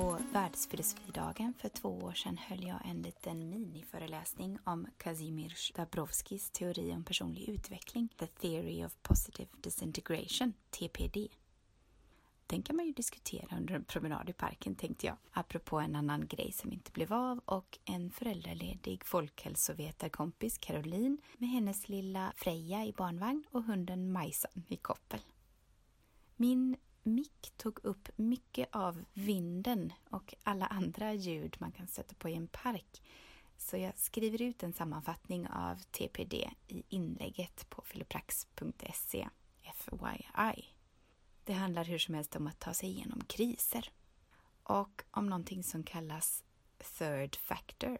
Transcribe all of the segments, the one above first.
På Världsfilosofidagen för två år sedan höll jag en liten miniföreläsning om Kazimierz Dabrowskis teori om personlig utveckling, The Theory of Positive Disintegration, TPD. Den kan man ju diskutera under en promenad i parken tänkte jag, apropå en annan grej som inte blev av och en föräldraledig folkhälsovetarkompis Caroline med hennes lilla Freja i barnvagn och hunden Majsan i koppel. Min mick tog upp mycket av vinden och alla andra ljud man kan sätta på i en park. Så jag skriver ut en sammanfattning av TPD i inlägget på filoprax.se FYI. Det handlar hur som helst om att ta sig igenom kriser. Och om någonting som kallas third factor.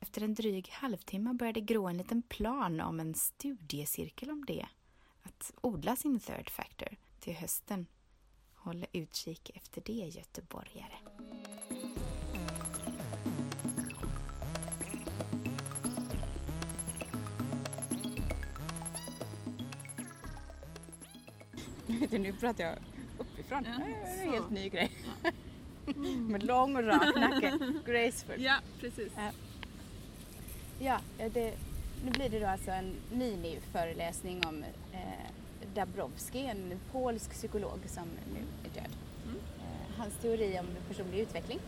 Efter en dryg halvtimme började grå en liten plan om en studiecirkel om det. Att odla sin third factor till hösten Håll utkik efter det, göteborgare. nu pratar jag uppifrån. Ja, det är en helt ny grej. Ja. Med lång och rak nacke. Graceful. Ja, precis. Ja, det, nu blir det då alltså en miniföreläsning om eh, Dabrowski, en polsk psykolog som nu är död. Mm. Eh, hans teori om personlig utveckling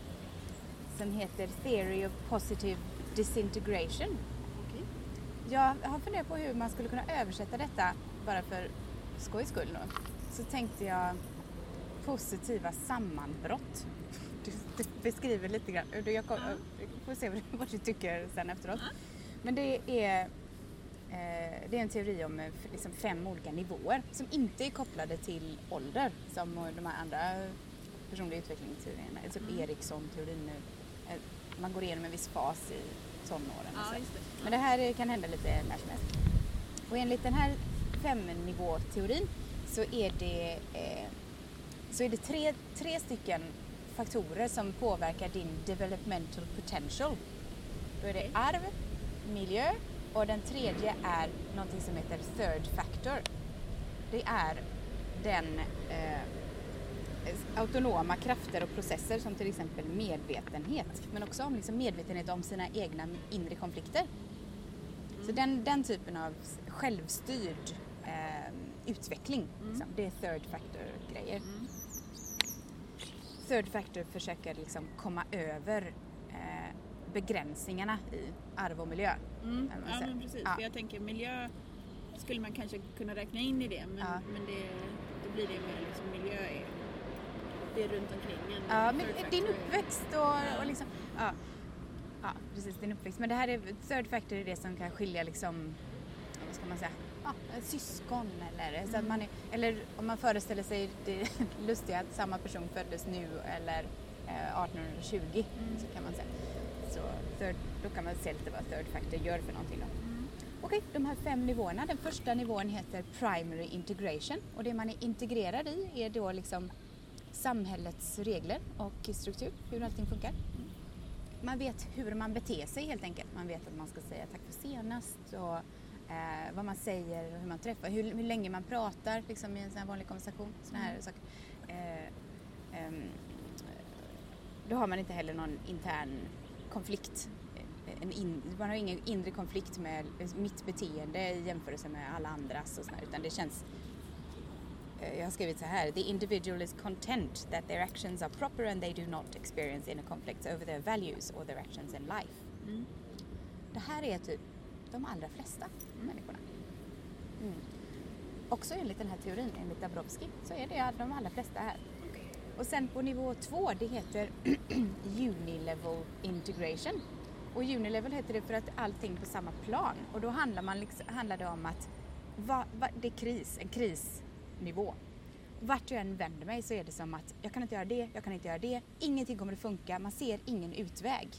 som heter Theory of Positive Disintegration. Okay. Jag har funderat på hur man skulle kunna översätta detta bara för skojs skull. Då. Så tänkte jag positiva sammanbrott. Du, du beskriver lite grann. Jag, får se vad du tycker sen efteråt. Men det är det är en teori om eh, liksom fem olika nivåer som inte är kopplade till ålder som de här andra personliga utvecklingsteorierna, typ mm. Eriksson-teorin eh, Man går igenom en viss fas i tonåren. Ja, det. Men det här kan hända lite när som helst. Och enligt den här femnivåteorin så är det, eh, så är det tre, tre stycken faktorer som påverkar din developmental potential. Då är det arv, miljö och den tredje är någonting som heter third factor. Det är den eh, autonoma krafter och processer som till exempel medvetenhet, men också om liksom medvetenhet om sina egna inre konflikter. Mm. Så den, den typen av självstyrd eh, utveckling, mm. liksom, det är third factor-grejer. Mm. Third factor försöker liksom komma över begränsningarna i arv och miljö. Mm. Ja men precis, ja. jag tänker miljö skulle man kanske kunna räkna in i det men, ja. men det, då blir det mer liksom miljö är, det är runt omkring en. Ja, men din uppväxt och, och liksom, ja. ja precis din uppväxt. Men det här är, third factor är det som kan skilja liksom, vad ska man säga, ja, syskon eller mm. så att mm. man är, eller om man föreställer sig det lustiga att samma person föddes nu eller eh, 1820 mm. så kan man säga så third, då kan man se lite vad third factor gör för någonting. Då. Mm. Okej, okay, de här fem nivåerna. Den första nivån heter primary integration och det man är integrerad i är då liksom samhällets regler och struktur, hur allting funkar. Mm. Man vet hur man beter sig helt enkelt. Man vet att man ska säga tack för senast och eh, vad man säger och hur man träffar, hur, hur länge man pratar liksom, i en sån här vanlig konversation. Såna här mm. saker. Eh, eh, då har man inte heller någon intern konflikt. En in, man har ingen inre konflikt med mitt beteende i jämförelse med alla andras och sådär, utan det känns eh, jag har skrivit så här. The individual is content that their actions are proper and they do not experience inner conflicts over their values or their actions in life. Mm. Det här är typ de allra flesta mm. människorna. Mm. Också enligt den här teorin, enligt Dabrowski, så är det de allra flesta här. Och sen på nivå två, det heter Unilevel Integration. Och Unilevel heter det för att allting är på samma plan. Och då handlar, man liksom, handlar det om att va, va, det är kris, en krisnivå. Vart jag än vänder mig så är det som att jag kan inte göra det, jag kan inte göra det, ingenting kommer att funka, man ser ingen utväg.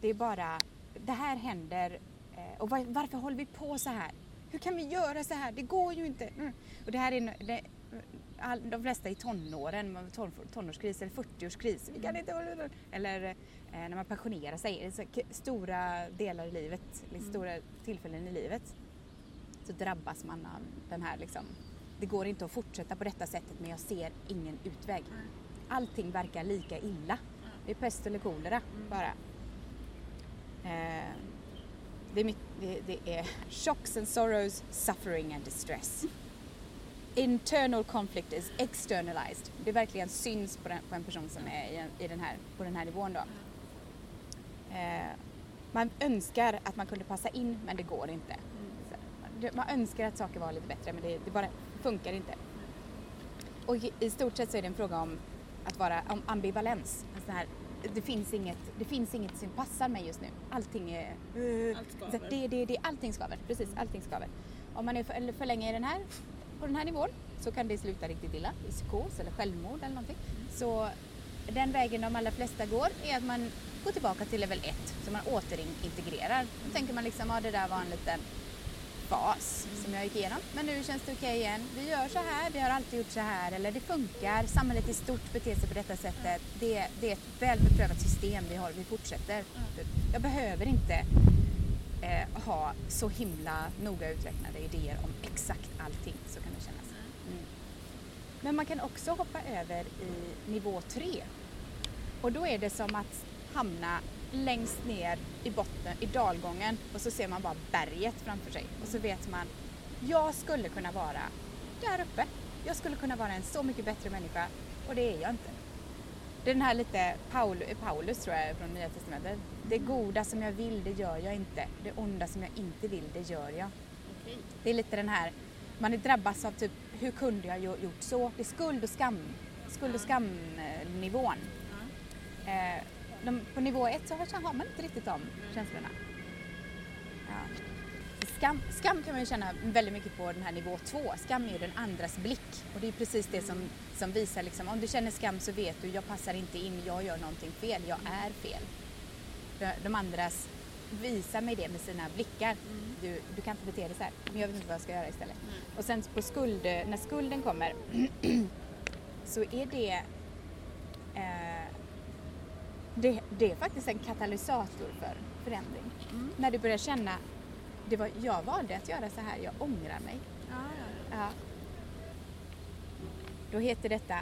Det är bara, det här händer eh, och var, varför håller vi på så här? Hur kan vi göra så här? Det går ju inte. Mm. Och det här är, det, all, de flesta i tonåren, ton, tonårskris eller 40-årskris. Vi kan inte, eller eh, när man pensionerar sig, så stora delar i livet, liksom mm. stora tillfällen i livet så drabbas man av den här liksom, det går inte att fortsätta på detta sättet men jag ser ingen utväg. Allting verkar lika illa Det är pest eller kolera Mm. bara. Eh, det, är mitt, det, det är shocks and sorrows, suffering and distress. Internal conflict is externalized. Det verkligen syns på, den, på en person som är i, i den här, på den här nivån då. Eh, man önskar att man kunde passa in men det går inte. Så, Man önskar att saker var lite bättre men det, det bara funkar inte. Och i, i stort sett så är det en fråga om att vara om ambivalens. En sån här, det, finns inget, det finns inget som passar mig just nu. Allting är... Allt skaver. det, det, det, allting skaver. Precis, allting skaver. Om man är för, för länge i den här, på den här nivån så kan det sluta riktigt illa i psykos eller självmord eller någonting. Så den vägen de allra flesta går är att man går tillbaka till level 1 så man återintegrerar. Då tänker man liksom, ja det där var en liten fas som jag gick igenom. Men nu känns det okej igen. Vi gör så här, vi har alltid gjort så här. Eller det funkar, samhället i stort beter sig på detta sättet. Det, det är ett väl beprövat system vi har, vi fortsätter. Jag behöver inte eh, ha så himla noga uträknade idéer om exakt allting. Så kan det kännas. Mm. Men man kan också hoppa över i nivå 3. Och då är det som att hamna längst ner i botten, i dalgången och så ser man bara berget framför sig. Och så vet man, jag skulle kunna vara där uppe. Jag skulle kunna vara en så mycket bättre människa och det är jag inte. Det är den här lite Paul, Paulus tror jag från Nya Testamentet. Det goda som jag vill, det gör jag inte. Det onda som jag inte vill, det gör jag. Okej. Det är lite den här, man är drabbas av typ, hur kunde jag gjort så? Det är skuld och skam, skuld och skamnivån. Ja. Eh, de, på nivå ett så har, har man inte riktigt de känslorna. Ja. Skam, skam kan man ju känna väldigt mycket på den här nivå två. Skam är ju den andras blick och det är precis det som, som visar liksom, om du känner skam så vet du, jag passar inte in, jag gör någonting fel, jag är fel. De, de andras visar mig det med sina blickar. Du, du kan inte bete dig så här, men jag vet inte vad jag ska göra istället. Och sen på skuld, när skulden kommer så är det eh, det, det är faktiskt en katalysator för förändring. Mm. När du börjar känna, det var, jag valde att göra så här, jag ångrar mig. Ja. Då heter detta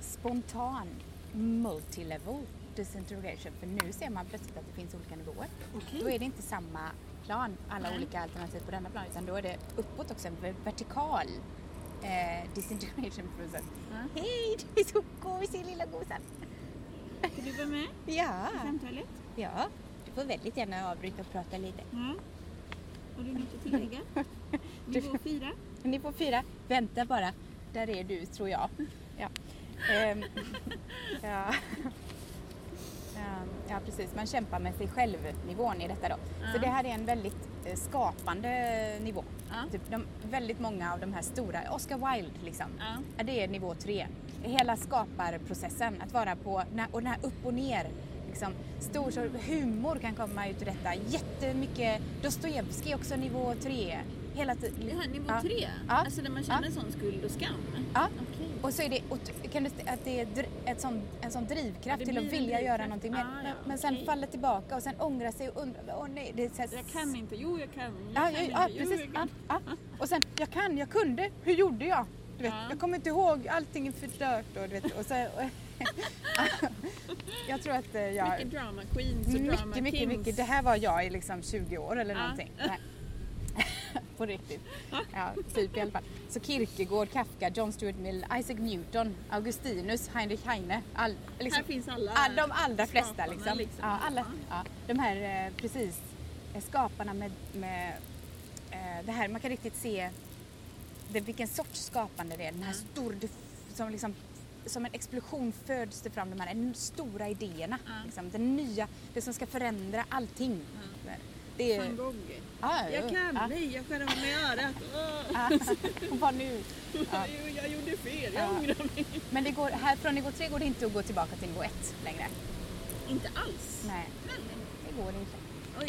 spontan multilevel disintegration. För nu ser man plötsligt att det finns olika nivåer. Okej. Då är det inte samma plan, alla Nej. olika alternativ på denna plan, utan då är det uppåt också en ver- vertikal eh, disintegration process. Ja. Hej, du är så gosig lilla gosan! Ska du vara med Ja, i samtalet? ja. Du får väldigt gärna avbryta och prata lite. Ja. Har du något att tillägga? Nivå fyra? Nivå fyra, vänta bara. Där är du, tror jag. Ja, Ehm, ja. Ja precis. Man kämpar med sig själv-nivån i detta då. Så Ja. det här är en väldigt eh, skapande nivå. Ja. Typ de, väldigt många av de här stora, Oscar Wilde liksom, ja, det är nivå tre. Hela skaparprocessen, att vara på, och den här upp och ner. Liksom, stor så humor kan komma ut ur detta. Jättemycket Dostojevskij också nivå tre. Hela tiden. Jaha, nivå Ja. tre? Ja. Alltså där man känner Ja. sån skuld och skam? Ja. Okej. Och så är det, och kan du, att det är ett sån, en sån drivkraft Ja, till att vilja göra någonting mer. Ah, ja, men, sen faller tillbaka och sen ångra sig och undra, åh nej, det är så här, Jag kan inte, jo jag kan. Jag Ja, kan ja, ja jo, precis. jag Ja, kan. ja. Och sen, jag kan, jag kunde, hur gjorde jag? Du vet, Ja. Jag kommer inte ihåg, allting är förstört och du vet, och så, och, Jag tror att eh, jag... Mycket drama queens och drama mycket, mycket, kings. mycket. Det här var jag i liksom 20 år eller Ja. någonting. Nej. På riktigt. Ja, typ i alla fall. Så Kierkegaard, Kafka, John Stuart Mill, Isaac Newton, Augustinus, Heinrich Heine. All, liksom, Här finns alla all, de allra flesta liksom. liksom. Ja, alla, ja, de här, eh, precis, eh, skaparna med, med det här, man kan riktigt se det, vilken sorts skapande det är. Den här stor, det f- som liksom som en explosion föds det fram de här stora idéerna. Ja. Liksom, det nya, det som ska förändra allting. Det är, Van Gogh. ja, Jag kan, ja, nej jag skär av mig örat. Ja. Vad nu? Ja. Jo, Jag gjorde fel, jag Ja. ångrar mig. Men det går, här från nivå tre går det inte att gå tillbaka till nivå ett längre. Inte alls. Nej, Nej. det går inte.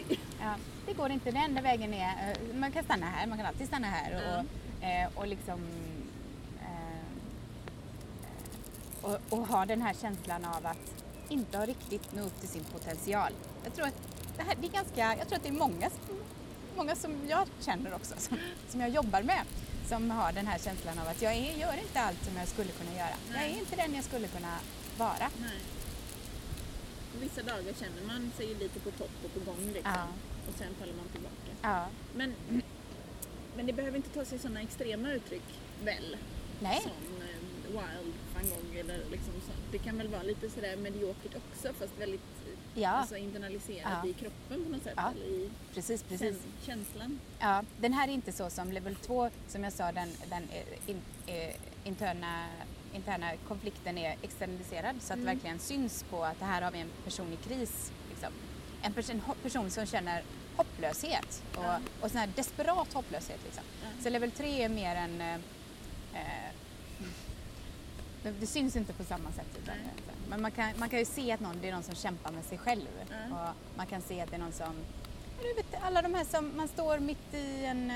Oj. Ja, det går inte. Den enda vägen är, eh, man kan stanna här, man kan alltid stanna här och, eh, och liksom eh, och, och ha den här känslan av att inte ha riktigt nå upp till sin potential. Jag tror att det, här, det är ganska, jag tror att det är många, som- många som jag känner också, som, som jag jobbar med, som har den här känslan av att jag är, gör inte allt som jag skulle kunna göra. Jag är Nej. inte den jag skulle kunna vara. Nej. vissa dagar känner man sig lite på topp och på gång liksom. Ja. Och sen faller man tillbaka. Ja. Men, men det behöver inte ta sig sådana extrema uttryck väl? Nej. Som wild fangong eller liksom sånt. Det kan väl vara lite sådär mediokert också fast väldigt Ja. alltså, internaliserat Ja. i kroppen på något sätt. Ja. Eller i Precis, precis. käns- känslan. Ja, den här är inte så som level 2, som jag sa, den, den eh, in, eh, interna, interna konflikten är externaliserad så att det Mm. verkligen syns på att det här har vi en person i kris. Liksom. En person, person som känner hopplöshet och, Ja. och sån här desperat hopplöshet. Liksom. Ja. Så level 3 är mer en... Eh, eh, det, det syns inte på samma sätt. Utan, men man kan, man kan ju se att någon, det är någon som kämpar med sig själv. Ja. Och man kan se att det är någon som... Du vet, alla de här som man står mitt i en...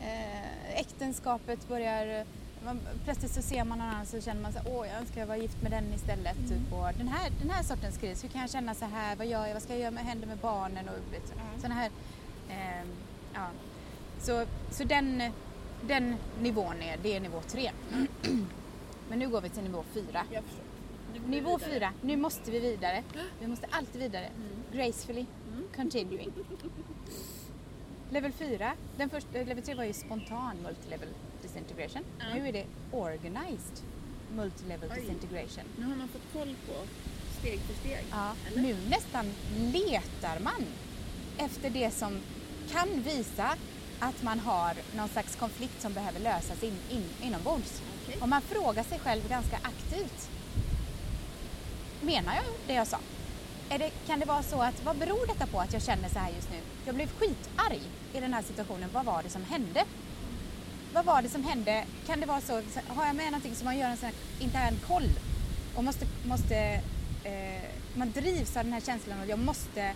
Eh, äktenskapet börjar... Man, plötsligt så ser man någon annan så känner man så åh jag önskar jag var gift med den istället. Mm. Typ. Och den, här, den här sortens kris, hur kan jag känna så här, vad gör jag, vad ska jag göra med händer med barnen och vet, Ja. sådana här... Eh, ja. Så, så den, den nivån är, det är nivå tre. Men nu går vi till nivå fyra. Jag förstår. Nivå fyra, nu måste vi vidare. Vi måste alltid vidare. Mm. Gracefully, continuing. Level 4, den första, level 3 var ju spontan multilevel disintegration. Ja. Nu är det organized multilevel Oj. disintegration. Nu har man fått koll på steg för steg. Ja, Eller? nu nästan letar man efter det som kan visa att man har någon slags konflikt som behöver lösas in, in, inombords. Okay. Och man frågar sig själv ganska aktivt. Menar jag det jag sa? Är det, kan det vara så att, vad beror detta på att jag känner så här just nu? Jag blev skitarg i den här situationen. Vad var det som hände? Vad var det som hände? Kan det vara så, har jag med någonting som man gör en sån här intern koll och måste, måste eh, man drivs av den här känslan och jag måste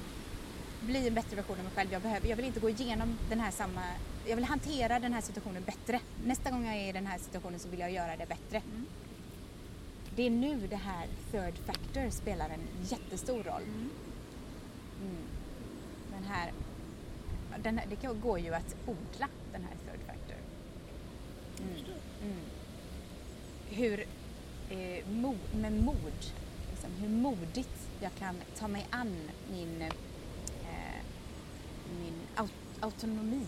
bli en bättre version av mig själv. Jag, behöver, jag vill inte gå igenom den här samma, jag vill hantera den här situationen bättre. Nästa gång jag är i den här situationen så vill jag göra det bättre. Mm. Det är nu det här third factor spelar en jättestor roll. Mm. Mm. Den här, den här, det går ju att odla den här third factor. Mm. Mm. Hur, eh, mo, med mod, liksom, hur modigt jag kan ta mig an min, eh, min aut- autonomi,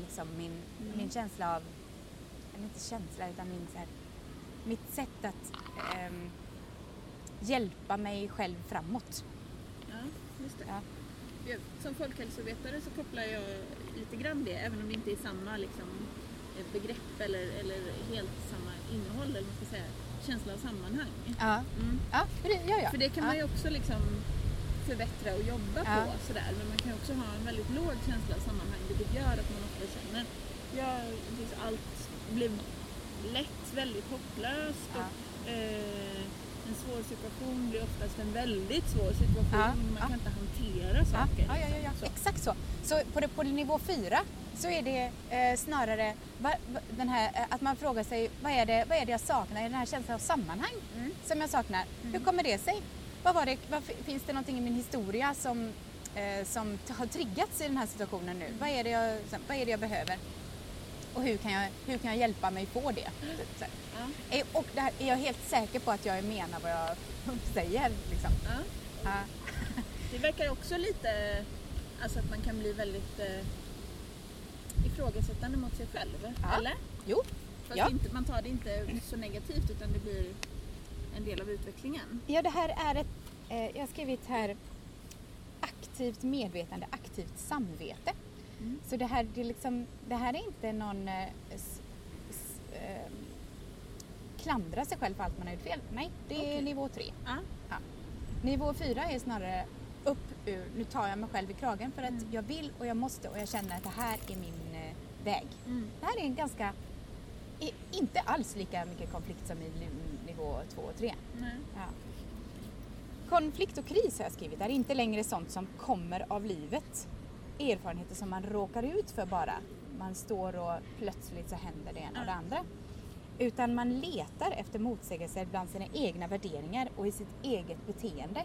liksom, min, Mm. min känsla av, eller inte känsla utan min, så här, mitt sätt att ehm, hjälpa mig själv framåt. Ja, just det. Ja. Jag, som folkhälsovetare så kopplar jag lite grann det, även om det inte är samma liksom, eh, begrepp eller, eller helt samma innehåll, eller man ska säga, känsla av sammanhang. Ja, Mm. ja, för det, ja, ja. För det kan ja. man ju också liksom förbättra och jobba Ja. på sådär. Men man kan också ha en väldigt låg känsla av sammanhang vilket gör att man ofta känner ja, liksom allt blir lätt väldigt hopplöst Ja. och eh, en svår situation blir oftast en väldigt svår situation. Ja. Man kan inte hantera saker. ja. Så. exakt så. Så på, det, på nivå fyra så är det eh, snarare va, va, den här, eh, att man frågar sig vad är, det, vad är det jag saknar? Är det den här känslan av sammanhang Mm. som jag saknar? Hur kommer det sig? Vad var det, vad, finns det någonting i min historia som, eh, som har triggats i den här situationen nu? Vad, är det jag, vad är det jag behöver? Och hur kan jag, hur kan jag hjälpa mig få det? Typ så. Ja. Eh, Och där är jag helt säker på att jag menar vad jag säger. Liksom. Ja. Ja. Det verkar också lite, alltså att man kan bli väldigt eh, ifrågasättande mot sig själv. Eller? Jo, Fast Ja. inte, man tar det inte så negativt utan det blir en del av utvecklingen. Ja, det här är ett, eh, jag har skrivit här aktivt medvetande, aktivt samvete. Mm. Så det här, det, är liksom, det här är inte någon eh, s, s, eh, klandra sig själv för allt man har gjort fel. Nej, det är Okej. nivå tre. Ja. Ja. Nivå fyra är snarare upp ur, nu tar jag mig själv i kragen för att Mm. jag vill och jag måste och jag känner att det här är min eh, väg. Mm. Det här är en ganska, inte alls lika mycket konflikt som i nivå två och tre. Ja. Konflikt och kris har jag skrivit är inte längre sånt som kommer av livet. Erfarenheter som man råkar ut för bara. Man står och plötsligt så händer det ena och det andra. Utan man letar efter motsägelser bland sina egna värderingar och i sitt eget beteende.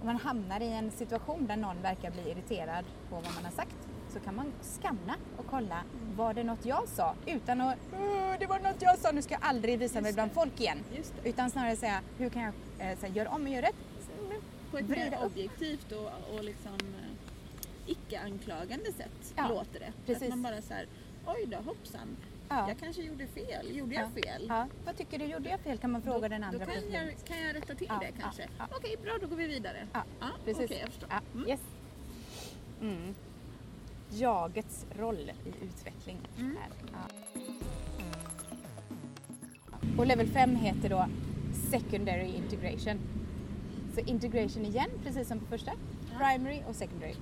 Om man hamnar i en situation där någon verkar bli irriterad på vad man har sagt så kan man skanna och kolla, var det något jag sa? Utan att, "Åh, det var något jag sa, nu ska jag aldrig visa mig bland det. folk igen. Utan snarare säga, hur kan jag eh, här, göra om och göra rätt? på ett mer objektivt och, och liksom eh, icke-anklagande sätt Ja, låter det. precis. Att man bara så här, oj då hoppsan, Ja. jag kanske gjorde fel. Gjorde jag fel? Ja. Vad tycker du, gjorde jag fel? Kan man fråga den andra Då kan jag, kan jag rätta till Ja, det ja, kanske. ja. Okej, bra då går vi vidare. Ja, Ja, precis. Okej, jag förstår. Ja, Mm. yes. mm. Jagets roll i utveckling. Mm. Ja. Och level 5 heter då secondary integration. Så integration igen, precis som på första. Primary och secondary.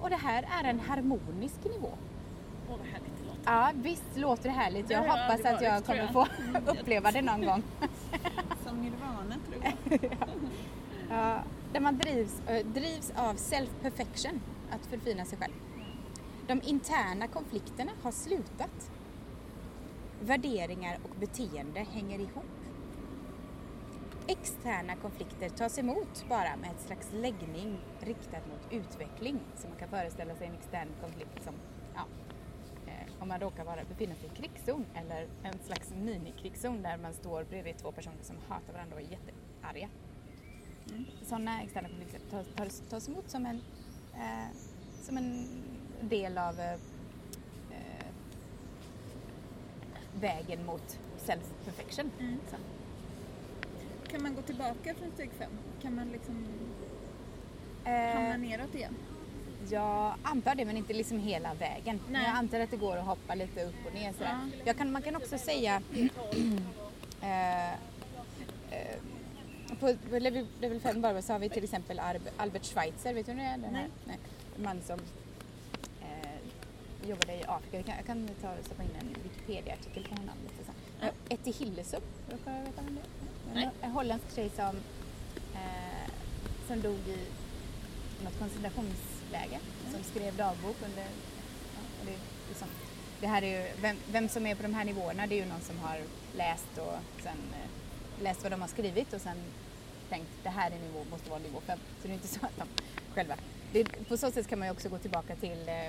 Och det här är en harmonisk nivå. Åh, vad härligt det låter. Ja, visst låter det härligt. Jag jag hoppas att jag kommer jag. få uppleva det någon gång. Som nirvana tror jag. Ja, där man drivs, eh, drivs av self-perfection, att förfina sig själv. De interna konflikterna har slutat. Värderingar och beteende hänger ihop. Externa konflikter tas emot bara med ett slags läggning riktad mot utveckling. Så man kan föreställa sig en extern konflikt som, ja, eh, om man råkar vara, befinna sig i krigszon eller en slags minikrigszon där man står bredvid två personer som hatar varandra och är jättearga. Sådana externa konflikter tas, tas, tas emot som en, eh, som en del av eh, eh, vägen mot self-perfection. Mm. Kan man gå tillbaka från steg fem? Kan man liksom Eh, hamna neråt igen? Jag antar det men inte liksom hela vägen. Men Nej. jag antar att det går att hoppa lite upp och ner sådär. Ja. Kan, man kan också säga eh, på, level, level 5 bara så har vi till exempel Albert Schweitzer, vet du vem det är? Nej. nej. En man som eh, jobbade i Afrika. Jag kan, jag kan ta, stoppa in en Wikipedia-artikel på honom. Lite så. Ja. Eh, Etty Hillesum, råkar du veta vem det är? Nej. En, holländsk tjej som, eh, som dog i något koncentrationsläger som skrev dagbok under... Ja, det, liksom, det här är ju, vem, vem som är på de här nivåerna det är ju någon som har läst och sen eh, läst vad de har skrivit och sen tänkt det här är nivå, måste vara nivå 5. Så det är inte så att de själva... Det, på så sätt kan man ju också gå tillbaka till eh,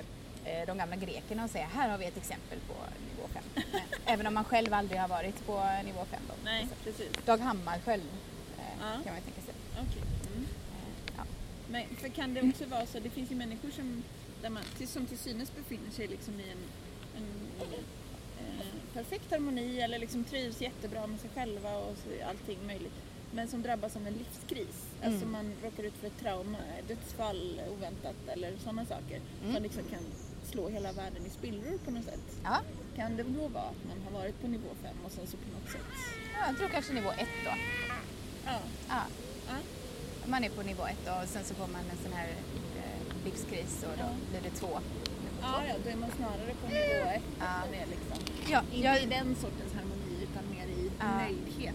eh, de gamla grekerna och säga här har vi ett exempel på nivå 5. Även om man själv aldrig har varit på nivå 5 då. Nej, Så precis. Dag Hammarskjöld eh, Ja. kan man ju tänka sig. Okej. Mm. Eh, ja. Men för kan det också vara så, det finns ju människor som, där man, som till synes befinner sig liksom i en, en eh, perfekt harmoni eller liksom trivs jättebra med sig själva och så, allting möjligt. Men som drabbas av en livskris. Mm. Alltså man råkar ut för ett trauma, dödsfall oväntat eller sådana saker. Mm. Som liksom kan slå hela världen i spillror på något sätt. Ja. Kan det då vara att man har varit på nivå 5 och sen så på något sätt... ja, jag tror kanske nivå 1 då. Ja. Ja. ja. Man är på nivå 1 och sen så får man en sån här eh, livskris och då blir det 2. Ja, ja, då är man snarare på nivå 1 Ja. liksom. Ja, Inte jag, i den sortens harmoni utan mer i nöjdhet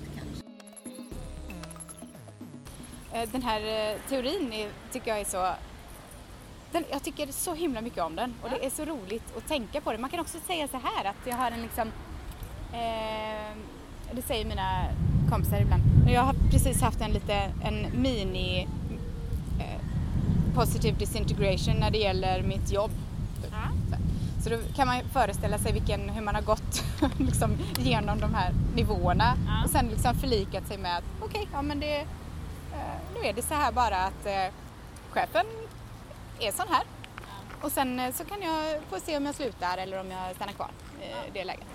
Den här eh, teorin är, tycker jag är så... Den, jag tycker så himla mycket om den och det är så roligt att tänka på det. Man kan också säga så här att jag har en liksom... Eh, det säger mina kompisar ibland. Jag har precis haft en lite en mini eh, positive disintegration när det gäller mitt jobb. Ja. Så. Då kan man föreställa sig vilken, hur man har gått liksom, genom de här nivåerna Ja. och sen liksom förlikat sig med att okej, ja men det, eh, nu är det så här bara att eh, chefen är sån här. Och sen eh, så kan jag få se om jag slutar eller om jag stannar kvar i det läget.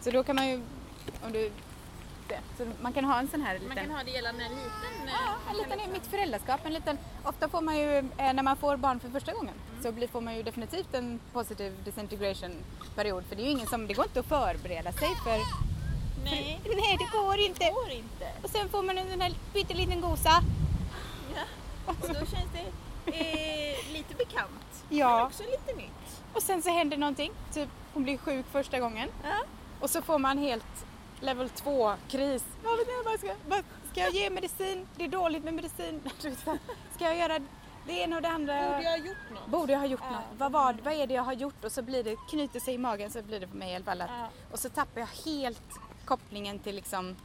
Så då kan man ju, om du, så man kan ha en sån här liten Man kan ha det gällande en liten... eh, Ja, en liten, mitt föräldraskap, en liten, ofta får man ju, eh, när man får barn för första gången, så blir, får man ju definitivt en positive disintegration period. För det är ju ingen som, det går inte att förbereda sig för, Nej, för nej det går inte. det går inte. Och sen får man en sån här pytteliten gosa. Ja. Och då känns det eh, lite bekant. Men Ja, också lite nytt. och sen så händer någonting, typ hon blir sjuk första gången. Ja. Och så får man helt level 2 kris. Vad vet jag, vad ska, vad, ska jag ge medicin? Det är dåligt med medicin. Ska jag göra det ena och det andra? Borde jag ha gjort något? Borde jag ha gjort Ja. något? Vad, var, vad är det jag har gjort? Och så blir det, knyter sig i magen så blir det för mig i alla fall att, Ja. Och så tappar jag helt kopplingen till liksom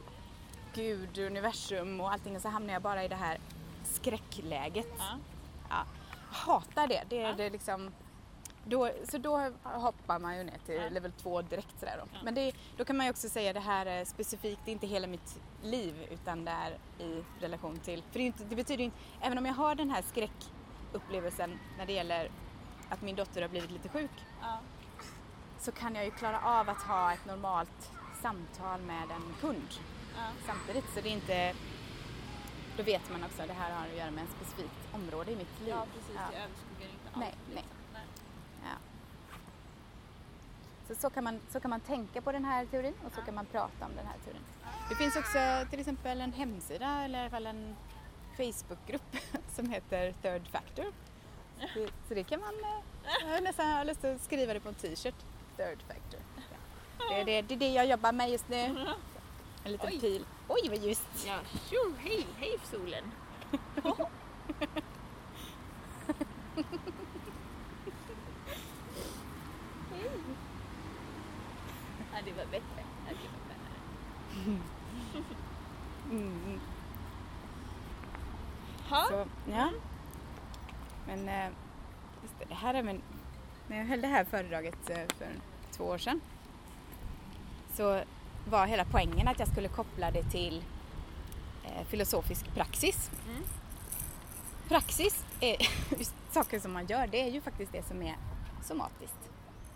Gud, universum och allting och så hamnar jag bara i det här skräckläget. Ja. Ja. Jag hatar det. Det är Ja. det liksom Då, så då hoppar man ju ner till Ja. level 2 direkt sådär då. Ja. Men det, då kan man ju också säga det här är specifikt, det är inte hela mitt liv utan det är i relation till, för det, inte, det betyder inte, även om jag har den här skräckupplevelsen när det gäller att min dotter har blivit lite sjuk så kan jag ju klara av att ha ett normalt samtal med en kund Ja. samtidigt. Så det är inte, då vet man också att det här har att göra med ett specifikt område i mitt liv. ja, precis. Ja. Det överskuggar inte allt. Nej, nej. liksom. nej. Ja. Så, så, kan man, så kan man tänka på den här teorin och så kan man prata om den här teorin. Det finns också till exempel en hemsida eller i alla fall en Facebookgrupp som heter Third Factor. Så, så det kan man, eh, jag har nästan har lust att skriva det på en t-shirt. Third Factor. Det, är det, det är det jag jobbar med just nu. En liten Oj. pil. Oj vad ljust! Ja, tjo, hej, hej solen. hej. Ja, det var bättre. Ja, det var bättre. Mm. Ha? Så, ja. Men eh, det, det här är min, när jag höll det här föredraget eh, för två år sedan så var hela poängen att jag skulle koppla det till eh, filosofisk praxis. Mm. Praxis är saker som man gör, det är ju faktiskt det som är somatiskt.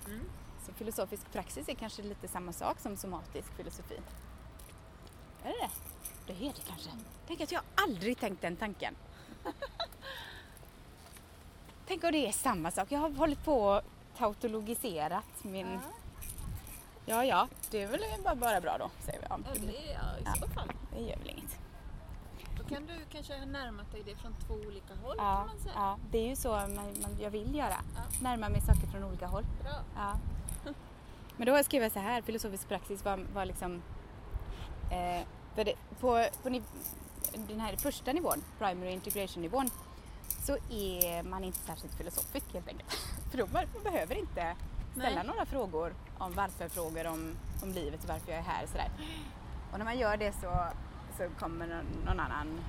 Mm. Så filosofisk praxis är kanske lite samma sak som somatisk filosofi. Är det det? Det är det kanske. Tänk att jag aldrig tänkt den tanken. Tänk om det är samma sak. Jag har hållit på och tautologiserat min... Ja. Ja, ja, det är väl bara, bara bra då, säger vi. Ja, det är ja, i så fall. det gör väl inget. Då kan du kanske ha närmat dig det från två olika håll Ja, kan man säga. ja, det är ju så man, man, jag vill göra. Ja. Närma mig saker från olika håll. Bra. Ja. Men då har jag skrivit så här, filosofisk praxis var, var liksom eh, det, på, på den här första nivån, primary integration nivån, så är man inte särskilt filosofisk helt enkelt. För då man behöver inte ställa Nej. några frågor om varför-frågor om, om livet och varför jag är här. Sådär. Och när man gör det så, så kommer någon, annan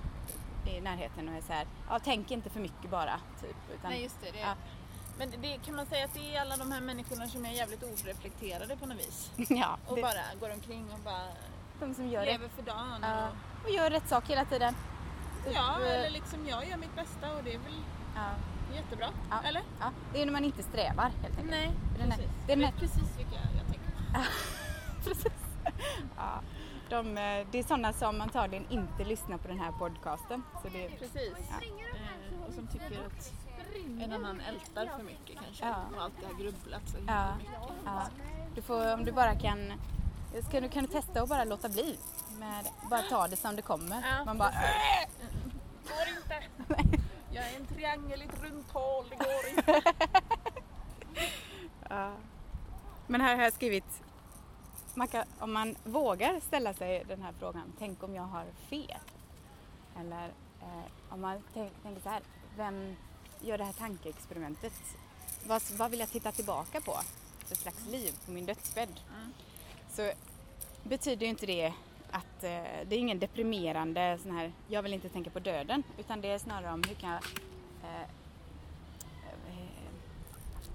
i närheten och är så här, ja tänk inte för mycket bara. Typ, utan, Nej, just det. det. Ja. Men det, kan man säga att det är alla de här människorna som är jävligt oreflekterade på något vis? ja, Och det, bara går omkring och bara de som gör det. lever för dagen. Ja, Och, och gör rätt sak hela tiden. ja, Typ, eh, eller liksom jag gör mitt bästa och det är väl ja, jättebra. Ja. Eller? ja. Det är när man inte strävar helt enkelt. Nej, Den precis. den jag här- vet precis vilka jag tänker på. Precis. Ja, de, eh, det är sådana som antagligen inte lyssnar på den här podcasten. Så det, Precis. Ja. Eh, och som tycker att en annan ältar för mycket kanske. Ja. Och alltid har grubblat så Ja. mycket. ja, du får, om du bara kan, ska du, kan du testa att bara låta bli. Med, bara ta det som det kommer. Ja, Man bara, Går inte! Jag är en triangel i ett runt hål, det går inte. Ja. Men här har jag skrivit, man kan, om man vågar ställa sig den här frågan, tänk om jag har fel? Eller eh, om man tänk, tänker så här, vem gör det här tankeexperimentet? Vad, vad vill jag titta tillbaka på för slags liv på min dödsbädd? Mm. Så betyder ju inte det att eh, det är ingen deprimerande sån här, jag vill inte tänka på döden, utan det är snarare om hur kan jag eh, eh,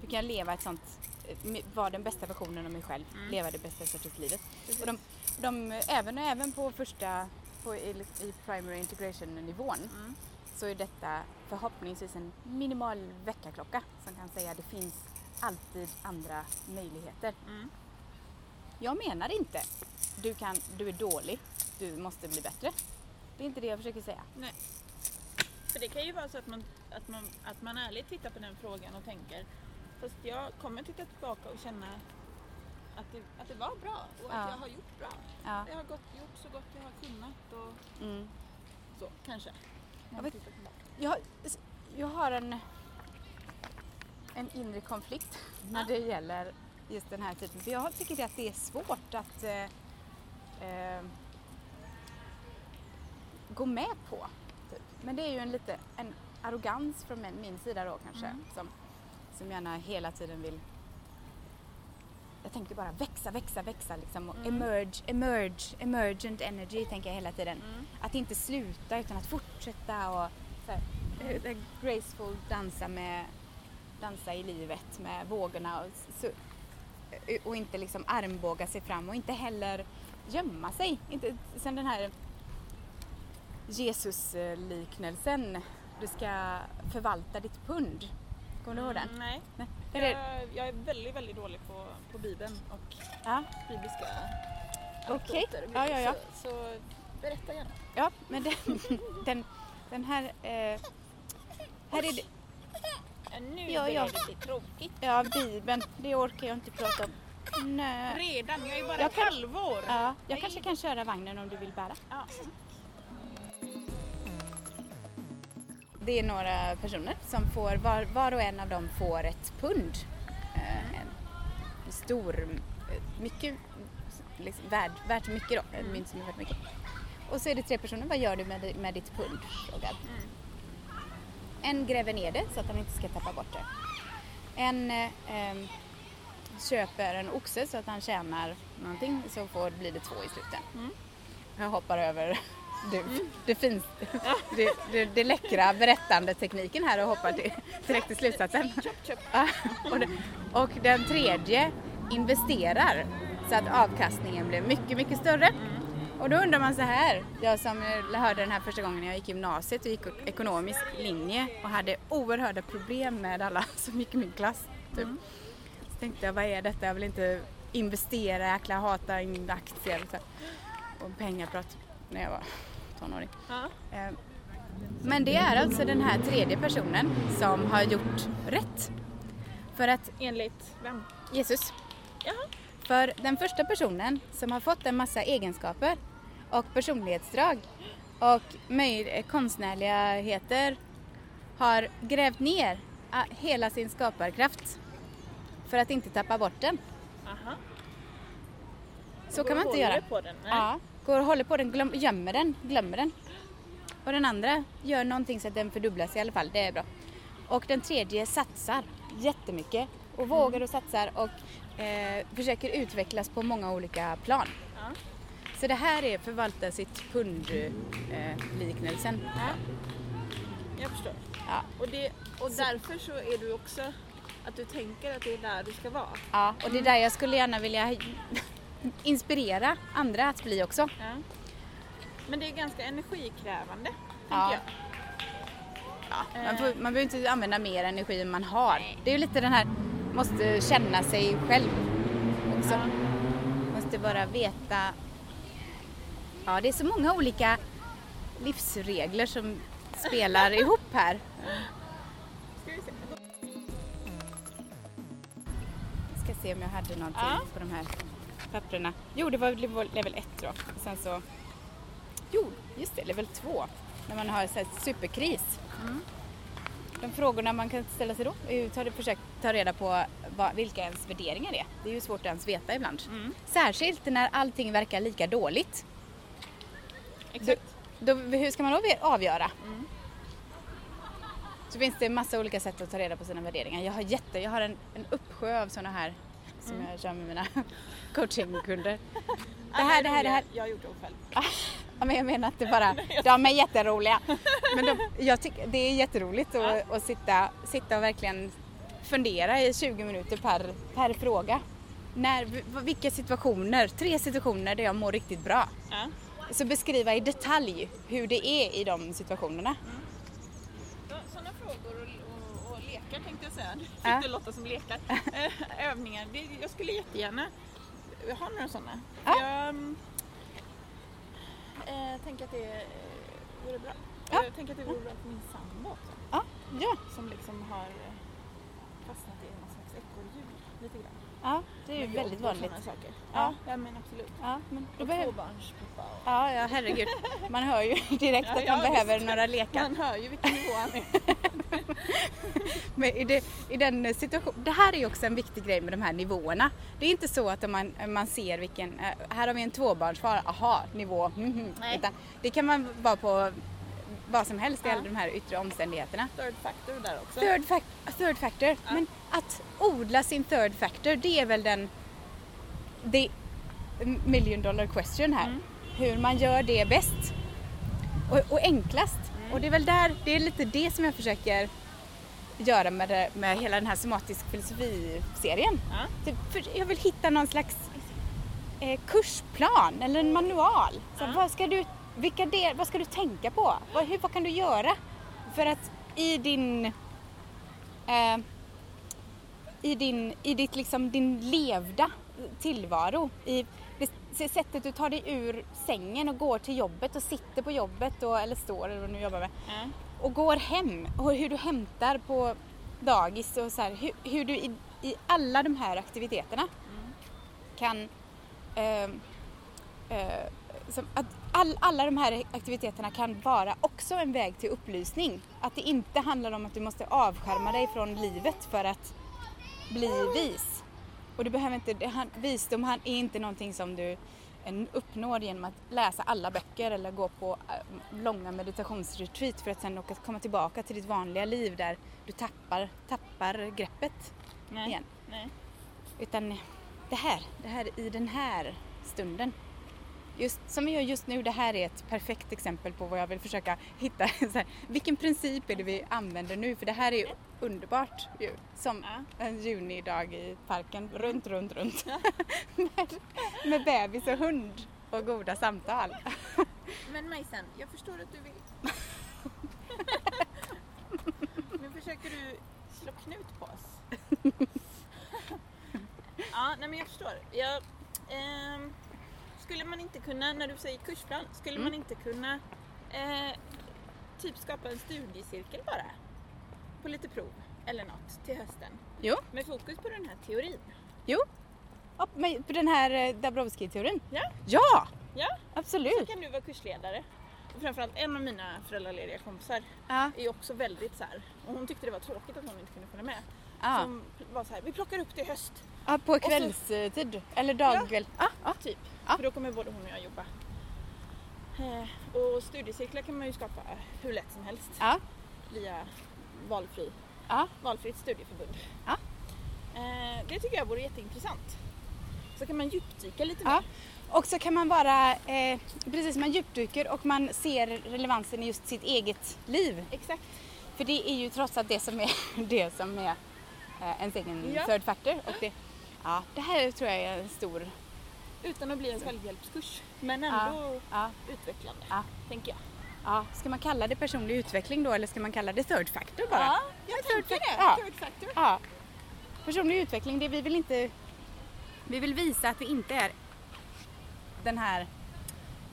hur kan jag leva ett sånt, eh, vara den bästa versionen av mig själv, Mm. leva det bästa sortens livet. Och de, de, även, även på första, på, i, i primary integration nivån Mm. så är detta förhoppningsvis en minimal väckarklocka som kan säga att det finns alltid andra möjligheter. Mm. Jag menar inte du, kan, du är dålig, du måste bli bättre. Det är inte det jag försöker säga. Nej. För det kan ju vara så att man, att, man, att man ärligt tittar på den frågan och tänker fast jag kommer titta tillbaka och känna att det, att det var bra och att Ja. jag har gjort bra. Ja. Jag har gått, gjort så gott jag har kunnat och Mm. så kanske. Jag vet- Jag, jag har en, en inre konflikt när det gäller just den här typen. För jag tycker att det är svårt att eh, eh, gå med på. Typ. Men det är ju en lite en arrogans från min, min sida då kanske. Mm. Som, som gärna hela tiden vill jag tänker bara växa, växa, växa liksom. Och Mm. Emerge, emerge, emergent energy tänker jag hela tiden. Mm. Att inte sluta utan att fortsätta och så här, eh, graceful dansa med, dansa i livet med vågorna och, så, och inte liksom armbåga sig fram och inte heller gömma sig. Inte, sen den här Jesus-liknelsen, du ska förvalta ditt pund. Kommer du ihåg den? Mm, nej. Nej. Är det, Jag, jag är väldigt, väldigt dålig på, på Bibeln och ja, bibliska Okej. och Ja, grejer. ja, Så, så berätta gärna. ja, men den, den, den här, eh, här är det, Ja, Nu Ja, börjar ja. det bli tråkigt. ja Bibeln, det orkar jag inte prata om. Nej. Redan, jag är bara Jag ett kan- halvår. Ja, jag kanske kan köra vagnen om du vill bära. Ja. Det är några personer som får, var, var och en av dem får ett pund. Eh, en stor, mycket, liksom, värd, värt mycket då, en mynt som är värt mycket. Och så är det tre personer, vad gör du med, med ditt pund? Frågar. En gräver ner det så att han inte ska tappa bort det. En eh, ehm, köper en oxe så att han tjänar någonting så får, blir det två i slutet. Jag hoppar över det, det, finns, det, det, det läckra berättandetekniken här och hoppar till, direkt till slutsatsen. Och, det, och den tredje investerar så att avkastningen blir mycket, mycket större. Och då undrar man så här, jag som hörde den här första gången jag gick i gymnasiet och gick ekonomisk linje och hade oerhörda problem med alla som gick i min klass. Typ. Så tänkte jag, vad är detta? Jag vill inte investera, jäkla hatar aktier och, pengaprat när jag var tonåring. Ja. Eh, Men det är alltså den här tredje personen som har gjort rätt. För att Enligt vem? Jesus. Jaha. För den första personen som har fått en massa egenskaper och personlighetsdrag och konstnärligheter har grävt ner ah, hela sin skaparkraft för att inte tappa bort den. Aha. Så kan man inte göra. På den. Nej. Ja, går och håller på den, glöm, gömmer den, glömmer den. Och den andra gör någonting så att den fördubblas i alla fall, det är bra. Och den tredje satsar jättemycket och vågar och satsar och eh, försöker utvecklas på många olika plan. Ja. Så det här är förvalta sitt pund-liknelsen. Ja. Jag förstår. Ja. Och, det, och därför så är du också att du tänker att det är där du ska vara. ja, och det är där jag skulle gärna vilja inspirera andra att bli också. Ja. Men det är ganska energikrävande, Ja. tänker jag. Ja, man, får, man behöver inte använda mer energi än man har. Det är ju lite den här, måste känna sig själv också. Ja. Måste bara veta. Ja, det är så många olika livsregler som spelar ihop här. Se om jag hade någonting Ja. på de här papperna. Jo, det var level- level 1 då. Och sen så... Jo, just det, level 2. När man har så här superkris. Mm. De frågorna man kan ställa sig då är ju att försöka ta reda på vad, vilka ens värderingar är. Det är ju svårt att ens veta ibland. Mm. Särskilt när allting verkar lika dåligt. Exakt. Då, hur ska man då avgöra? Mm. Så finns det massa olika sätt att ta reda på sina värderingar. Jag har, jätte, jag har en, en uppsjö av sådana här som Mm. jag kör med mina coachingkunder. Det här, är det här, det här. Jag gjorde dem själv. Ja, men jag menar att det bara, de är jätteroliga. Men de, jag tycker det är jätteroligt att, att sitta, sitta och verkligen fundera i 20 minuter per, per fråga. När, vilka situationer, tre situationer där jag mår riktigt bra. Ja. Så beskriva i detalj hur det är i de situationerna. Sådana frågor lekar tänkte jag säga. Det låta som lekar. Eh, Övningar. Det, jag skulle jättegärna ha några sådana. Ja. Jag eh, tänker att det vore bra. Ja. Jag tänker att det vore bra för min sambo också. Ja, ja, Som liksom har eh, fastnat i någon slags ekorrhjul lite grann. Ja det är ju väldigt och vanligt. saker. Ja. Ja, men absolut. Ja, men då Och behöver, tvåbarnspappa och... ja, ja, herregud. Man hör ju direkt Ja, att ja, man behöver visst. några lekar. Man hör ju vilken nivå han är. Men i, det, i den situation, det här är ju också en viktig grej med de här nivåerna. Det är inte så att man, man ser vilken, eh, här har vi en tvåbarnsfar, aha, nivå. Nej. Utan det kan man vara på vad som helst i Ja. alla de här yttre omständigheterna. Third factor där också. Third, fac- third factor, men att odla sin third factor det är väl den the million dollar question här. Mm. Hur man gör det bäst och, och enklast. Mm. Och det är väl där, det är lite det som jag försöker göra med, det, med hela den här somatisk filosofi-serien. Ja. Typ, jag vill hitta någon slags eh, kursplan eller en manual. Så Ja. vad, ska du, vilka del, vad ska du tänka på? Vad, hur, vad kan du göra för att i din eh, i, din, i ditt, liksom, din levda tillvaro, i det sättet du tar dig ur sängen och går till jobbet och sitter på jobbet och, eller står eller vad du nu jobbar med Ja. och går hem och hur du hämtar på dagis och så här, hur, hur du i, i alla de här aktiviteterna kan eh, eh, som, att all, alla de här aktiviteterna kan vara också en väg till upplysning. Att det inte handlar om att du måste avskärma dig från livet för att bli vis. Och du behöver inte, det, visdom är inte någonting som du uppnår genom att läsa alla böcker eller gå på eh, långa meditationsretreat för att sen åka, komma tillbaka till ditt vanliga liv där du tappar, tappar greppet Nej. igen. Nej. Utan det här, det här i den här stunden. Just, som vi gör just nu, det här är ett perfekt exempel på vad jag vill försöka hitta. Så här, vilken princip är det vi använder nu? För det här är ju underbart ju. Som en junidag i parken, runt, runt, runt. med, med bebis och hund och goda samtal. Men Majsan, jag förstår att du vill. nu försöker du slå knut på oss. ja, nej men jag förstår. Jag, ehm, skulle man inte kunna, när du säger kursplan, skulle Mm. man inte kunna eh, typ skapa en studiecirkel bara? På lite prov eller något till hösten. Jo, Med fokus på den här teorin. jo. Ja, men på den här eh, Dabrowski-teorin. Ja, Ja, ja. Så absolut. kan du vara kursledare. Och framförallt en av mina föräldralediga kompisar Ja, är också väldigt så här. och hon tyckte det var tråkigt att hon inte kunde följa med. ja. Som var så här, vi plockar upp det i höst, ja på kvällstid. Eller dagkväll. Ja, ja. typ. Ja. För då kommer både hon och jag jobba. Eh, och studiecirklar kan man ju skapa hur lätt som helst ja. via valfri, ja. valfritt studieförbund. Ja. Eh, det tycker jag vore jätteintressant. Så kan man djupdyka lite mer. Och så kan man vara, eh, precis man djupdyker och man ser relevansen i just sitt eget liv. Exakt. För det är ju trots allt det som är det som är eh, ens egen Ja. third factor. Och det, ja, det här tror jag är en stor, Utan att bli en självhjälpskurs. Men ändå ja, utvecklande, Ja. tänker jag. ja. Ska man kalla det personlig utveckling då eller ska man kalla det third factor bara? Ja, jag tänker det. Ja. Third factor. Ja. Personlig utveckling, det vi vill inte, vi vill visa att vi inte är den här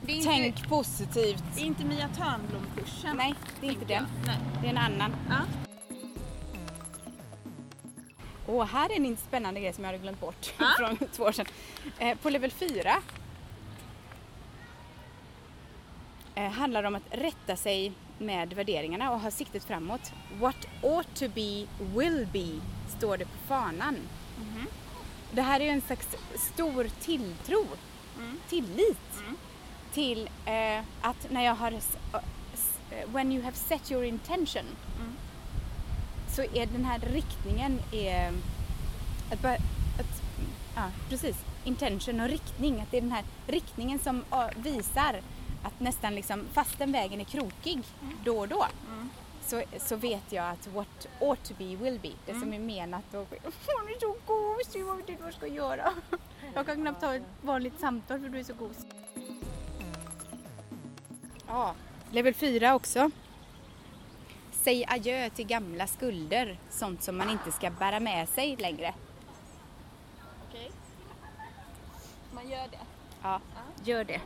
Det är inte, tänk positivt. det är inte Mia Törnblom-kursen. Nej, det är inte den. Nej. Det är en annan. Ja. Och här är en spännande grej som jag hade glömt bort Ja. från två år sedan. Eh, på level 4 eh, handlar det om att rätta sig med värderingarna och ha siktet framåt. What ought to be will be står det på fanan. Mhm. Det här är ju en slags stor tilltro, Mm. tillit Mm. till eh, att när jag har eh, eh, when you have set your intention Mm. Så är den här riktningen är att, bara, att ja, precis, intention och riktning, att det är den här riktningen som visar att nästan liksom, fastän vägen är krokig då och då Mm. så, så vet jag att what ought to be will be, det som är menat och hon är så gos, jag vet inte vad jag ska göra. Jag kan knappt ta ett vanligt samtal för du är så gos. Ja, level 4 också. Säg adjö till gamla skulder, sånt som man inte ska bära med sig längre. Okej. Man gör det. Ja, gör det.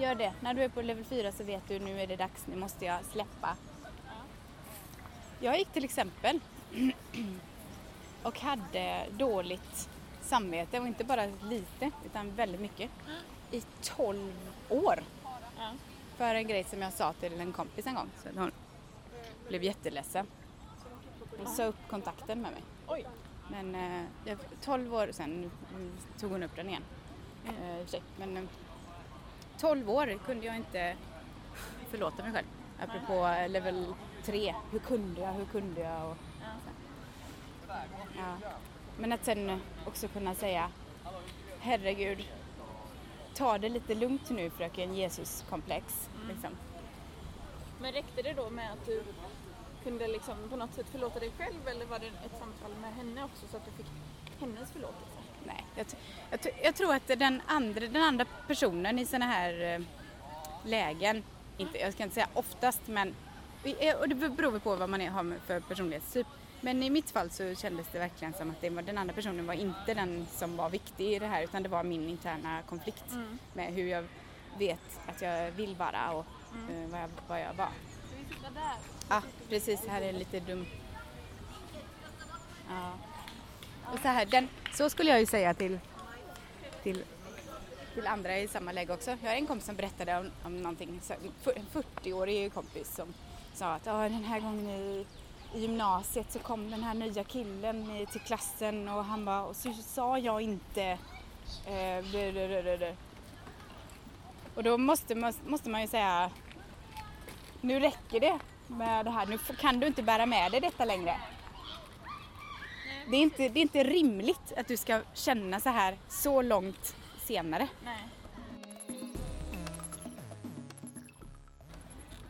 Gör det. När du är på level 4 så vet du nu är det dags, nu måste jag släppa. Jag gick till exempel och hade dåligt samvete och inte bara lite utan väldigt mycket i 12 år för en grej som jag sa till en kompis en gång så hon blev jätteledsen och sa upp kontakten med mig. Oj. Men eh, jag, 12 år sen mm, tog hon upp den igen. Eh. Men eh, 12 år kunde jag inte förlåta mig själv. Apropå eh, level 3. Hur kunde jag? Hur kunde jag? Och, ja. Men att sen också kunna säga Herregud, ta det lite lugnt nu fröken Jesus-komplex. Liksom. Men räckte det då med att du kunde liksom på något sätt förlåta dig själv eller var det ett samtal med henne också så att du fick hennes förlåtelse? Nej, jag, jag, jag tror att den andra, den andra personen i sådana här eh, lägen, inte, jag ska inte säga oftast men eh, och det beror på vad man är, har för personlighetstyp. Men i mitt fall så kändes det verkligen som att det var, den andra personen var inte den som var viktig i det här utan det var min interna konflikt Mm. med hur jag vet att jag vill vara och eh, vad, jag, vad jag var. Ska vi sitta där? Ja, precis. Här är lite dum. Ja. Och så här, den, så skulle jag ju säga till, till, till andra i samma läge också. Jag har en kompis som berättade om, om någonting, en 40-årig kompis som sa att "Ja, den här gången i, i gymnasiet så kom den här nya killen i, till klassen och han bara, och så sa jag inte eh, blö, blö, blö, blö, blö." Och då måste måste man ju säga nu räcker det med det här. Nu kan du inte bära med dig detta längre. Det är, inte, det är inte rimligt att du ska känna så här så långt senare. Nej.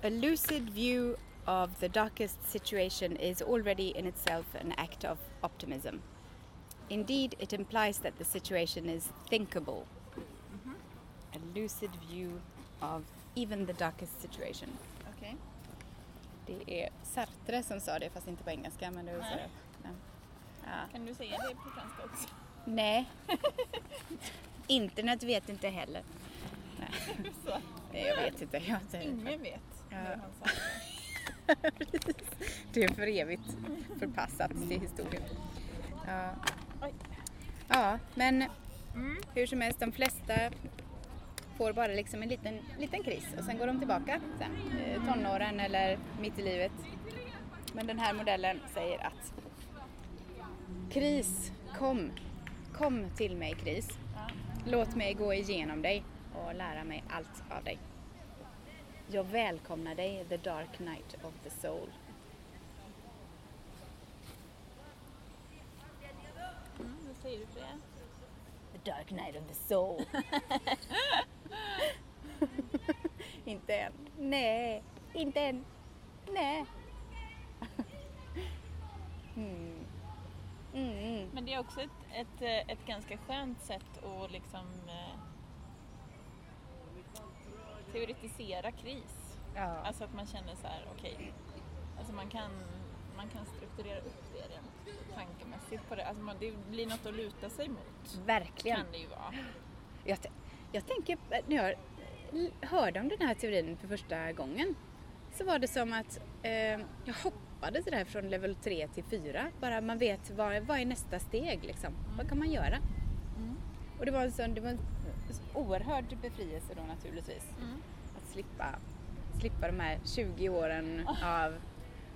A lucid view of the darkest situation is already in itself an act of optimism. Indeed, it implies that the situation is thinkable. A lucid view of even the darkest situation. Det är Sartre som sa det, fast inte på engelska. Men det så ja. Kan du säga det på franska också? Nej. Internet vet inte heller. Nej. Så. Jag vet inte. Jag inte Ingen vet Ja. han det. Är för evigt förpassat till historien. Ja. Ja, men Mm. hur som helst, de flesta får bara liksom en liten, liten kris och sen går de tillbaka sen, eh, tonåren eller mitt i livet. Men den här modellen säger att kris, kom, kom till mig kris. Låt mig gå igenom dig och lära mig allt av dig. Jag välkomnar dig, the dark night of the soul. Mm, vad säger du för det? The dark night of the soul. inte än. Nej, inte än. Nej. mm. Mm. Men det är också ett, ett, eh, ett ganska skönt sätt att liksom eh, teoretisera kris. Ja. Alltså att man känner så här, okej, alltså man kan, man kan strukturera upp det rent tankemässigt på det. Alltså man, det blir något att luta sig mot. Verkligen. Kan det ju vara. Jag, jag tänker, när jag hörde om den här teorin för första gången så var det som att eh, jag hoppade sådär från level 3 till 4. Bara man vet vad, vad är nästa steg liksom. Vad kan man göra? Mm. Och det var en sån, det var en oerhörd befrielse då naturligtvis. Mm. Att slippa, slippa de här 20 åren av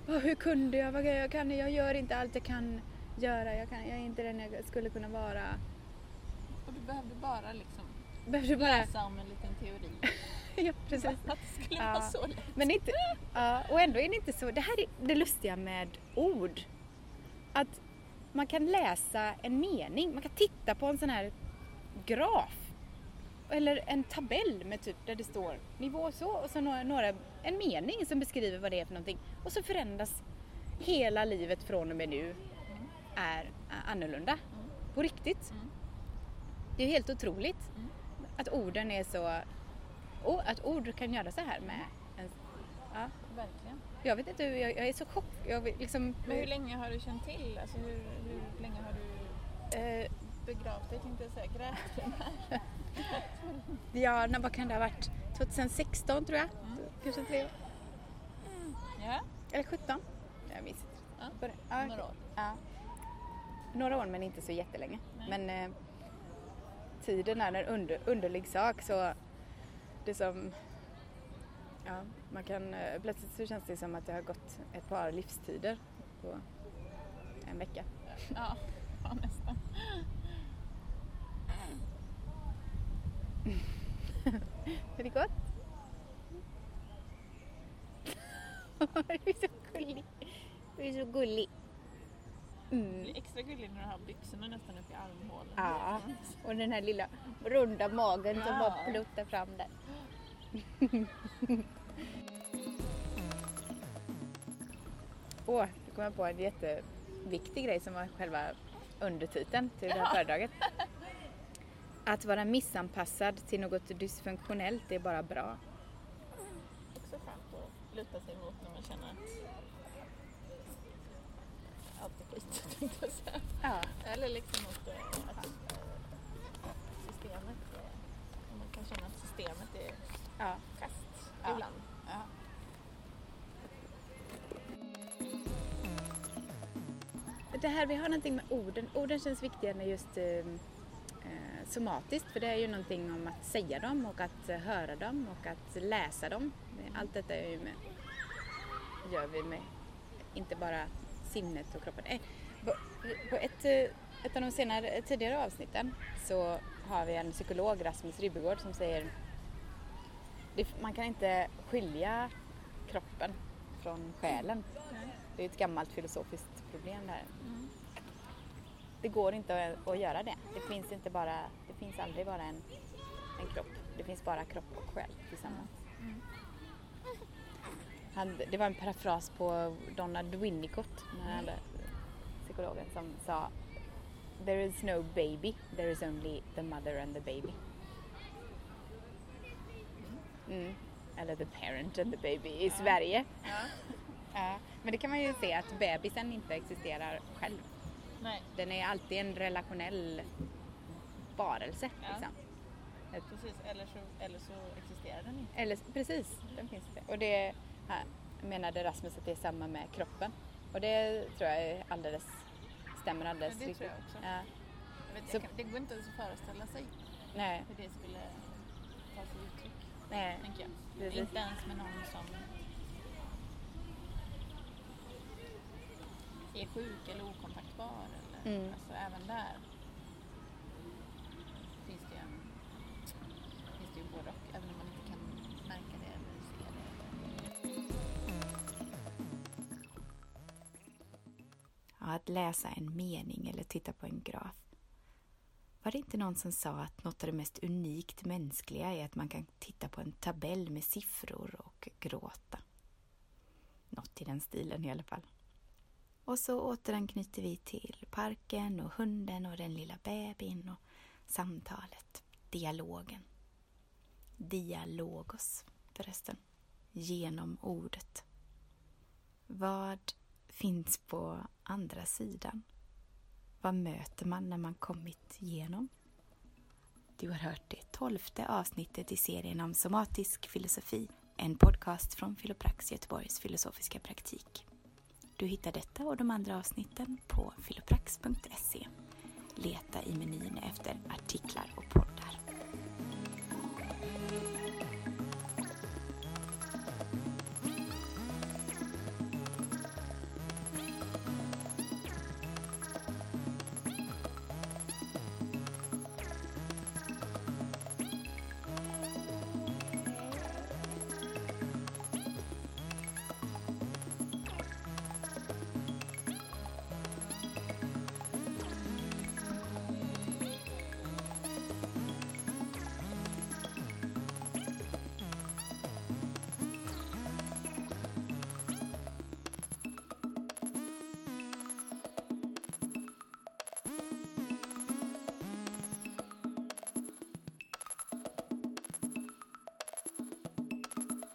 "Åh, hur kunde jag, vad jag kan, jag gör inte allt jag kan göra, jag, kan, jag är inte den jag skulle kunna vara. Och du behövde bara liksom Behövde bara, läsa om en liten teori. ja precis. Att det skulle Ja. vara så lätt. Men inte, ja, och ändå är det inte så. Det här är det lustiga med ord. Att man kan läsa en mening, man kan titta på en sån här graf. Eller en tabell med typ där det står nivå så och så några, några, en mening som beskriver vad det är för någonting. Och så förändras hela livet från och med nu är är annorlunda. På riktigt. Mm. Det är helt otroligt Mm. Att orden är så... Och att ord kan göra så här med en... Ja, Verkligen. jag vet inte, jag, jag är så chock. Jag vill liksom... Men hur länge har du känt till? Alltså hur, hur länge har du eh, begravt dig tänkte jag säga, grävt ja, när, vad kan det ha varit? 2016 tror jag. Mm. Kanske tre Ja, Eller 17? Jag minns inte. Ja, några år. Ja. Några år men inte så jättelänge. Nej. Men eh, tiden är en under, underlig sak så det som Ja, man kan, eh, plötsligt så känns det som att det har gått ett par livstider på en vecka. Ja, ja nästan. Är det gott? du är så gullig. Du är så gullig. Det Mm. blir extra gulligt när du har byxorna nästan upp i armhålan. Ja, och den här lilla runda magen som Ja. bara pluttar fram där. Åh, nu kom jag på en jätteviktig grej som var själva undertiteln till det här föredraget. Att vara missanpassad till något dysfunktionellt är bara bra. Också skönt att luta sig mot när man känner att allt är skit, tänkte jag säga. Ja. Eller liksom mot eh, att eh, systemet är, man kan känna att systemet är Ja. kast Ja. ibland. ja. Det här, vi har någonting med orden. Orden känns viktigare än just eh, eh, somatiskt för det är ju någonting om att säga dem och att eh, höra dem och att läsa dem. Allt detta är ju med, gör vi med inte bara sinnet och kroppen. Eh, på, på ett, ett av de senare, tidigare avsnitten så har vi en psykolog, Rasmus Ribbegård, som säger det, man kan inte skilja kroppen från själen. Det är ett gammalt filosofiskt problem där. Mm. Det går inte att, att göra det. Det finns, inte bara, det finns aldrig bara en, en kropp. Det finns bara kropp och själ tillsammans. Mm. Han, det var en parafras på Donald Winnicott, den andra psykologen, som sa There is no baby, there is only the mother and the baby. Mm. Eller the parent and the baby i Sverige. Ja. Ja, men det kan man ju se att bebisen inte existerar själv. Nej, Den är alltid en relationell varelse. Ja. Liksom. precis. Eller så, eller så existerar den inte. Eller, precis, den finns det. Och det här, menade Rasmus att det är samma med kroppen. Och det tror jag är alldeles, stämmer alldeles Ja, det tror jag riktigt. också. Ja, Jag vet, Så- jag kan, det går inte ens att föreställa sig nej, hur det skulle ta sig uttryck, nej. tänker jag. Precis. Inte ens med någon som är sjuk eller okontaktbar. Eller, Mm. Alltså även där finns det finns det ju både och, även om man inte kan märka det eller se det. Ja, att läsa en mening eller titta på en graf. Var det inte någon som sa att något av det mest unikt mänskliga är att man kan titta på en tabell med siffror och gråta? Något i den stilen i alla fall. Och så återanknyter vi till parken och hunden och den lilla bebisen och samtalet, dialogen. Dialogos förresten, genom ordet. Vad finns på andra sidan? Vad möter man när man kommit igenom? Du har hört det tolfte avsnittet i serien om somatisk filosofi, en podcast från Filoprax Göteborgs filosofiska praktik. Du hittar detta och de andra avsnitten på filoprax.se. Leta i menyn efter artiklar och poddar.